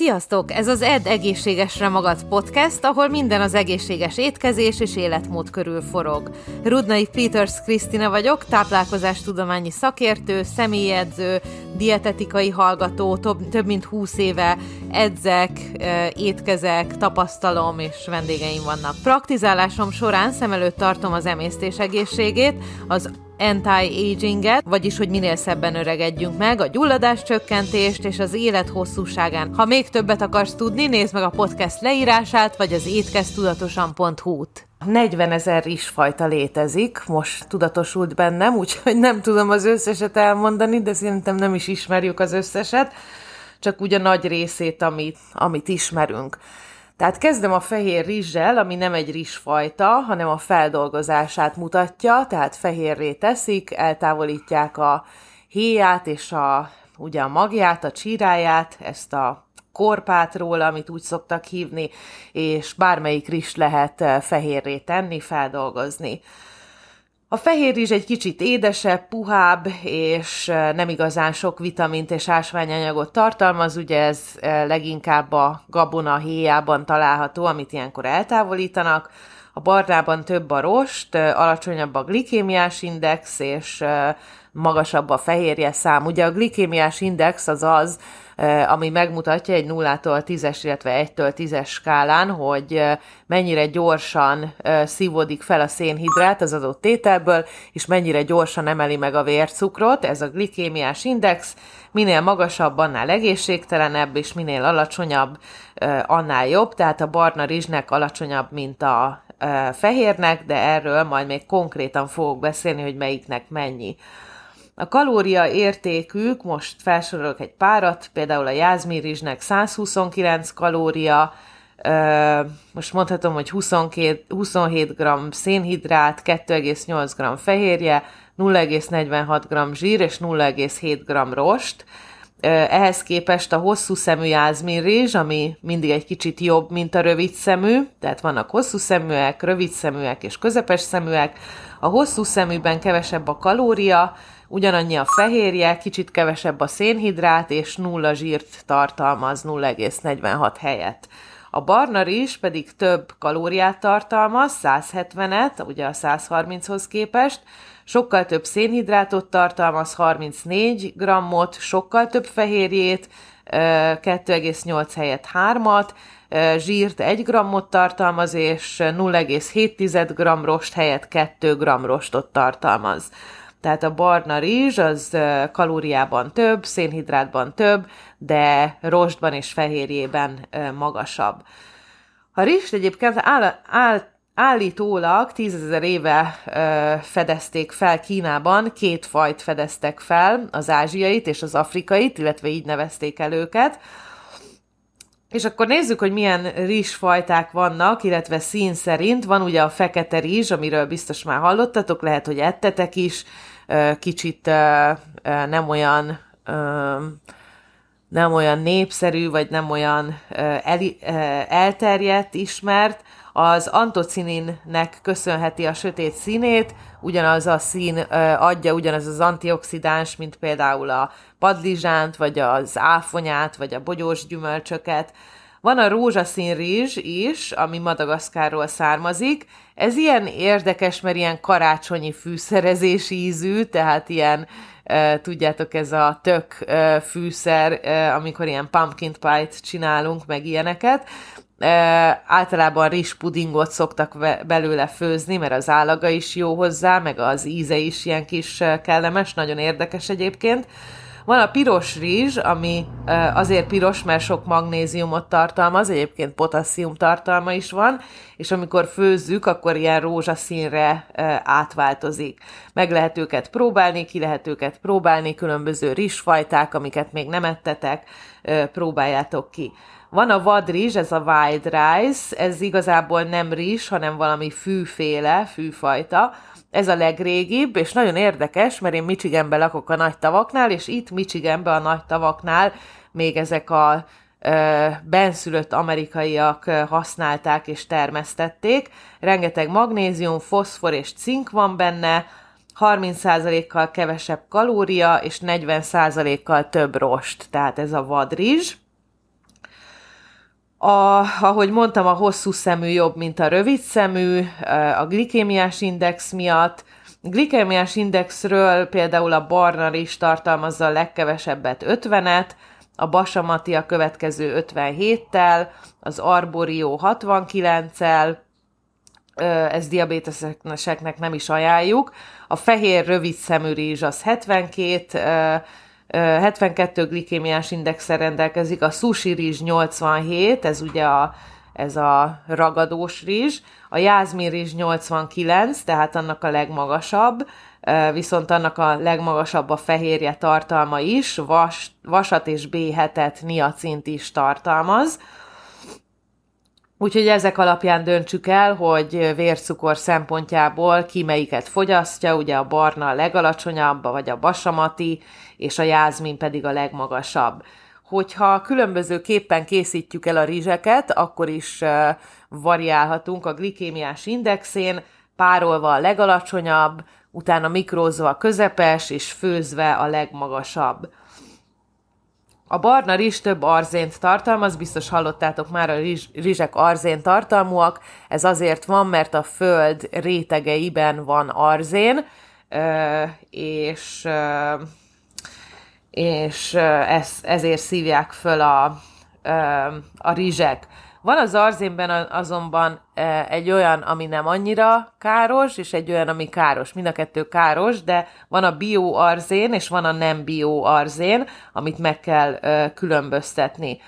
Sziasztok! Ez az Ed Egészségesre Magad podcast, ahol minden az egészséges étkezés és életmód körül forog. Rudnai Peters Krisztina vagyok, táplálkozástudományi szakértő, személyedző, dietetikai hallgató, több, több mint 20 éve edzek, étkezek, tapasztalom és vendégeim vannak. Praktizálásom során szem előtt tartom az emésztés egészségét, az anti-aginget, vagyis hogy minél szebben öregedjünk meg, a gyulladás csökkentést és az élet hosszúságán. Ha még többet akarsz tudni, nézd meg a podcast leírását, vagy az étkeztudatosan.hu-t. 40 ezer rizsfajta létezik, most tudatosult bennem, úgyhogy nem tudom az összeset elmondani, de szerintem nem is ismerjük az összeset, csak úgy a nagy részét, amit, amit ismerünk. Tehát kezdem a fehér rizssel, ami nem egy rizsfajta, hanem a feldolgozását mutatja, tehát fehérré teszik, eltávolítják a héját és a, ugye a magját, a csíráját, ezt a korpát róla, amit úgy szoktak hívni, és bármelyik rizs lehet eh, fehérré tenni, feldolgozni. A fehér rizs egy kicsit édesebb, puhább, és nem igazán sok vitamint és ásványanyagot tartalmaz, ugye ez leginkább a gabona héjában található, amit ilyenkor eltávolítanak. A barnában több a rost, alacsonyabb a glikémiás index, és magasabb a fehérje szám. Ugye a glikémiás index az az, ami megmutatja egy 0-tól 10-es, illetve 1-től 10-es skálán, hogy mennyire gyorsan szívódik fel a szénhidrát az adott tételből, és mennyire gyorsan emeli meg a vércukrot, ez a glikémiás index, minél magasabb, annál egészségtelenebb, és minél alacsonyabb, annál jobb, tehát a barna rizsnek alacsonyabb, mint a fehérnek, de erről majd még konkrétan fogok beszélni, hogy melyiknek mennyi. A kalória értékük, most felsorolok egy párat, például a jázmirizsnek 129 kalória, most mondhatom, hogy 22, 27 g szénhidrát, 2,8 g fehérje, 0,46 g zsír és 0,7 g rost. Ehhez képest a hosszú szemű jázminrizs, ami mindig egy kicsit jobb, mint a rövid szemű, tehát vannak hosszú szeműek, rövid szeműek és közepes szeműek. A hosszú szeműben kevesebb a kalória, ugyanannyi a fehérje, kicsit kevesebb a szénhidrát, és nulla zsírt tartalmaz 0,46 helyett. A barna rizs pedig több kalóriát tartalmaz, 170-et, ugye a 130-hoz képest, sokkal több szénhidrátot tartalmaz, 34 grammot, sokkal több fehérjét, 2,8 helyett 3-at, zsírt 1 grammot tartalmaz, és 0,7 g rost helyett 2 g rostot tartalmaz. Tehát a barna rizs az kalóriában több, szénhidrátban több, de rostban és fehérjében magasabb. A rizs egyébként áll, áll, állítólag tízezer éve fedezték fel Kínában, két fajt fedeztek fel, az ázsiait és az afrikait, illetve így nevezték el őket. És akkor nézzük, hogy milyen rizsfajták vannak, illetve szín szerint. Van ugye a fekete rizs, amiről biztos már hallottatok, lehet, hogy ettetek is, kicsit nem olyan nem olyan népszerű, vagy nem olyan el, elterjedt, ismert, az antocininnek köszönheti a sötét színét, ugyanaz a szín adja ugyanaz az antioxidáns, mint például a padlizsánt, vagy az áfonyát, vagy a bogyós gyümölcsöket. Van a rózsaszín rizs is, ami Madagaszkárról származik. Ez ilyen érdekes, mert ilyen karácsonyi fűszerezési ízű, tehát ilyen tudjátok, ez a tök fűszer, amikor ilyen pumpkin pie-t csinálunk, meg ilyeneket. Általában rizspudingot szoktak belőle főzni, mert az állaga is jó hozzá, meg az íze is ilyen kis kellemes, nagyon érdekes egyébként. Van a piros rizs, ami azért piros, mert sok magnéziumot tartalmaz, egyébként potasszium tartalma is van, és amikor főzzük, akkor ilyen rózsaszínre átváltozik. Meg lehet őket próbálni, ki lehet őket próbálni, különböző rizsfajták, amiket még nem ettetek, próbáljátok ki. Van a vadrizs, ez a wild rice, ez igazából nem rizs, hanem valami fűféle, fűfajta, ez a legrégibb, és nagyon érdekes, mert én Michiganben lakok a nagy tavaknál, és itt Michiganben a nagy tavaknál még ezek a ö, benszülött amerikaiak használták és termesztették. Rengeteg magnézium, foszfor és cink van benne, 30%-kal kevesebb kalória, és 40%-kal több rost, tehát ez a vadrizs. A, ahogy mondtam, a hosszú szemű jobb, mint a rövid szemű, a glikémiás index miatt. Glikémiás indexről például a barna is tartalmazza a legkevesebbet 50-et, a basamati a következő 57-tel, az arborio 69-el, ez diabéteseknek nem is ajánljuk. A fehér rövid szemű rizs az 72, 72 glikémiás indexel rendelkezik, a sushi rizs 87, ez ugye a, ez a ragadós rizs, a jázmin rizs 89, tehát annak a legmagasabb, viszont annak a legmagasabb a fehérje tartalma is, vas, vasat és B7-et, niacint is tartalmaz. Úgyhogy ezek alapján döntsük el, hogy vércukor szempontjából ki melyiket fogyasztja, ugye a barna a legalacsonyabb, vagy a basamati, és a jázmin pedig a legmagasabb. Hogyha különböző képpen készítjük el a rizseket, akkor is variálhatunk a glikémiás indexén, párolva a legalacsonyabb, utána mikrózva a közepes, és főzve a legmagasabb. A barna rizs több arzént tartalmaz, biztos hallottátok már, a rizs, rizsek arzén tartalmúak. Ez azért van, mert a föld rétegeiben van arzén, és, és ez, ezért szívják föl a, a rizsek. Van az arzénben azonban e, egy olyan, ami nem annyira káros, és egy olyan, ami káros. Mind a kettő káros, de van a bioarzén, és van a nem bioarzén, amit meg kell e, különböztetni.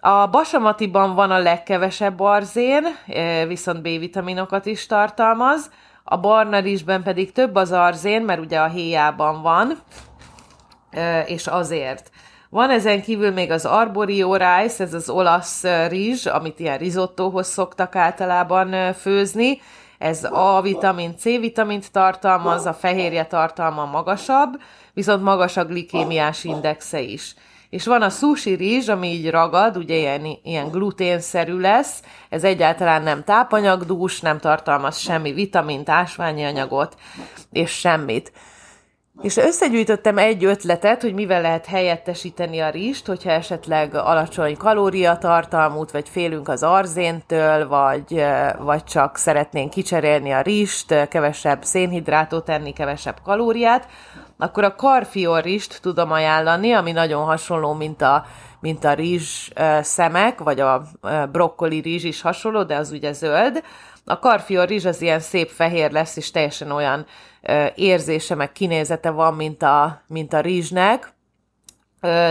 A basamatiban van a legkevesebb arzén, e, viszont B-vitaminokat is tartalmaz, a barna rizsben pedig több az arzén, mert ugye a héjában van, és azért. Van ezen kívül még az arborio rice, ez az olasz rizs, amit ilyen risottóhoz szoktak általában főzni. Ez A vitamin, C vitamint tartalmaz, a fehérje tartalma magasabb, viszont magas a glikémiás indexe is. És van a sushi rizs, ami így ragad, ugye ilyen, ilyen gluténszerű lesz, ez egyáltalán nem tápanyagdús, nem tartalmaz semmi vitamint, ásványi anyagot, és semmit. És összegyűjtöttem egy ötletet, hogy mivel lehet helyettesíteni a rist, hogyha esetleg alacsony kalóriatartalmút, vagy félünk az arzéntől, vagy, vagy csak szeretnénk kicserélni a rist, kevesebb szénhidrátot tenni, kevesebb kalóriát, akkor a karfiol rist tudom ajánlani, ami nagyon hasonló, mint a, mint a rizs szemek, vagy a brokkoli rizs is hasonló, de az ugye zöld. A karfiol rizs az ilyen szép fehér lesz, és teljesen olyan érzése, meg kinézete van, mint a, mint a rizsnek.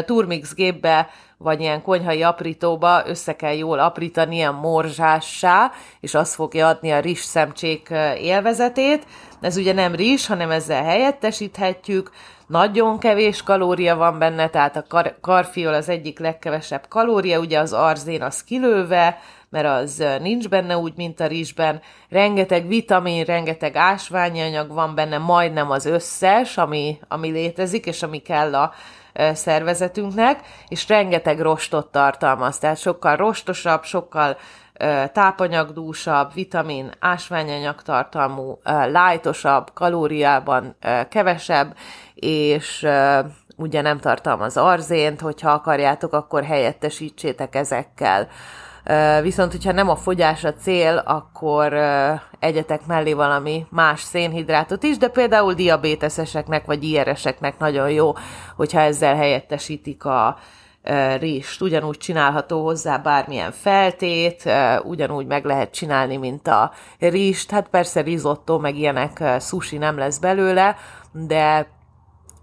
Turmix gépbe, vagy ilyen konyhai aprítóba össze kell jól aprítani, ilyen morzsássá, és az fogja adni a rizs szemcsék élvezetét. Ez ugye nem rizs, hanem ezzel helyettesíthetjük. Nagyon kevés kalória van benne, tehát a kar- karfiol az egyik legkevesebb kalória, ugye az arzén az kilőve, mert az nincs benne úgy, mint a rizsben. Rengeteg vitamin, rengeteg ásványi anyag van benne, majdnem az összes, ami, ami létezik, és ami kell a szervezetünknek, és rengeteg rostot tartalmaz, tehát sokkal rostosabb, sokkal tápanyagdúsabb, vitamin, ásványanyag tartalmú, lájtosabb, kalóriában kevesebb, és ugye nem tartalmaz arzént, hogyha akarjátok, akkor helyettesítsétek ezekkel. Viszont, hogyha nem a fogyás a cél, akkor egyetek mellé valami más szénhidrátot is, de például diabéteszeseknek vagy IR-eseknek nagyon jó, hogyha ezzel helyettesítik a rist. Ugyanúgy csinálható hozzá bármilyen feltét, ugyanúgy meg lehet csinálni, mint a rist. Hát persze risotto, meg ilyenek sushi nem lesz belőle, de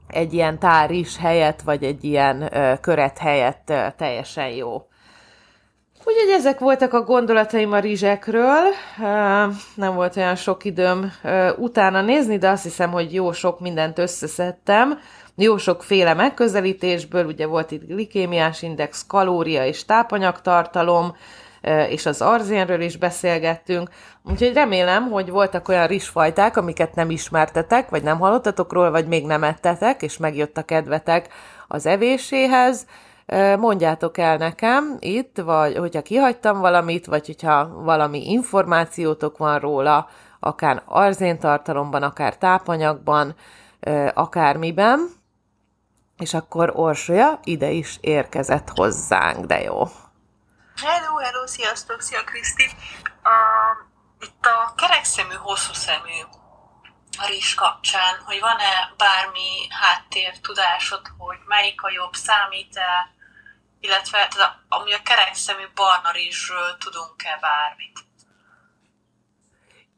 egy ilyen tár is helyett, vagy egy ilyen köret helyett teljesen jó. Úgyhogy ezek voltak a gondolataim a rizsekről. Nem volt olyan sok időm utána nézni, de azt hiszem, hogy jó sok mindent összeszedtem. Jó sokféle megközelítésből, ugye volt itt glikémiás index, kalória és tápanyagtartalom, és az arzénről is beszélgettünk. Úgyhogy remélem, hogy voltak olyan rizsfajták, amiket nem ismertetek, vagy nem hallottatok róla, vagy még nem ettetek, és megjött a kedvetek az evéséhez mondjátok el nekem itt, vagy hogyha kihagytam valamit, vagy hogyha valami információtok van róla, akár arzéntartalomban, akár tápanyagban, akármiben, és akkor Orsolya ide is érkezett hozzánk, de jó. Hello, hello, sziasztok, szia Kriszti! Uh, itt a kerekszemű, hosszú szemű rizs kapcsán, hogy van-e bármi háttér tudásod, hogy melyik a jobb, számít-e, illetve tehát amúgy a kerekszemű barna rizsről tudunk-e bármit?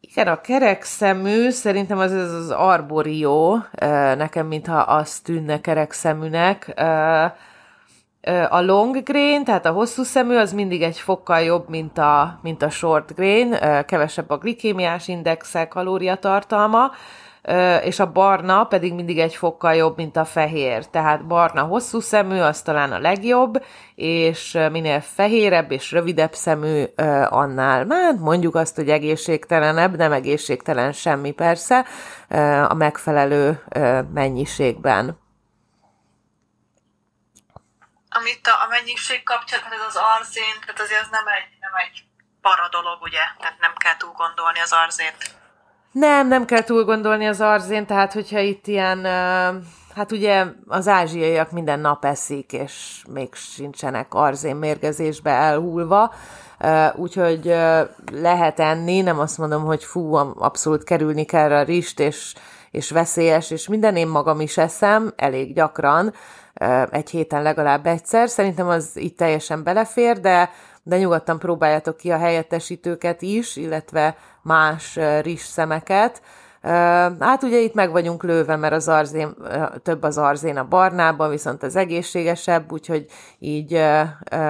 Igen, a kerekszemű, szerintem az az, az arborió, nekem mintha az tűnne kerekszeműnek, a long grain, tehát a hosszú szemű, az mindig egy fokkal jobb, mint a, mint a short grain, kevesebb a glikémiás indexe, kalóriatartalma, és a barna pedig mindig egy fokkal jobb, mint a fehér. Tehát barna hosszú szemű, az talán a legjobb, és minél fehérebb és rövidebb szemű, annál, hát mondjuk azt, hogy egészségtelenebb, nem egészségtelen semmi persze, a megfelelő mennyiségben amit a, a mennyiség kapcsán, tehát ez az arzén, tehát azért az nem egy, nem egy para dolog, ugye? Tehát nem kell túl gondolni az arzént. Nem, nem kell túl gondolni az arzén, tehát hogyha itt ilyen, hát ugye az ázsiaiak minden nap eszik, és még sincsenek arzén mérgezésbe elhulva, úgyhogy lehet enni, nem azt mondom, hogy fú, abszolút kerülni kell a rist, és, és veszélyes, és minden én magam is eszem, elég gyakran, egy héten legalább egyszer. Szerintem az itt teljesen belefér, de, de nyugodtan próbáljátok ki a helyettesítőket is, illetve más rizs szemeket. Hát ugye itt meg vagyunk lőve, mert az arzén, több az arzén a barnában, viszont az egészségesebb, úgyhogy így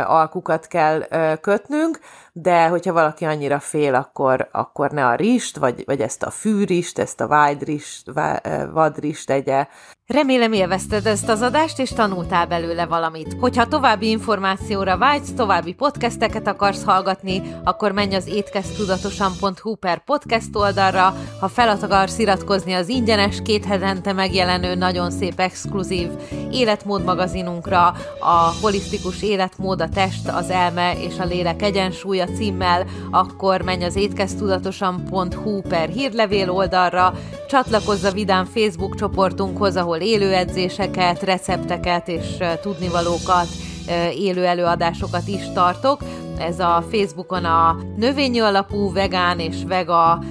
alkukat kell kötnünk, de hogyha valaki annyira fél, akkor, akkor ne a rist, vagy, vagy ezt a fűrist, ezt a vágyrist, vadrist tegye, Remélem élvezted ezt az adást, és tanultál belőle valamit. Hogyha további információra vágysz, további podcasteket akarsz hallgatni, akkor menj az étkeztudatosan.hu per podcast oldalra. Ha fel akarsz iratkozni az ingyenes, két hetente megjelenő, nagyon szép exkluzív életmód magazinunkra, a holisztikus életmód, a test, az elme és a lélek egyensúlya címmel, akkor menj az étkeztudatosan.hu per hírlevél oldalra, csatlakozz a Vidám Facebook csoportunkhoz, ahol élő edzéseket, recepteket és tudnivalókat, élő előadásokat is tartok. Ez a Facebookon a növényi alapú vegán és vega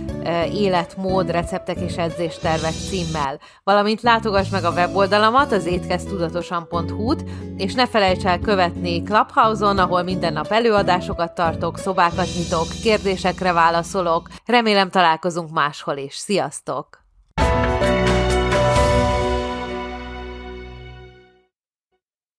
életmód, receptek és edzéstervek címmel. Valamint látogass meg a weboldalamat, az étkeztudatosan.hu-t, és ne felejts el követni Clubhouse-on, ahol minden nap előadásokat tartok, szobákat nyitok, kérdésekre válaszolok. Remélem találkozunk máshol is. Sziasztok!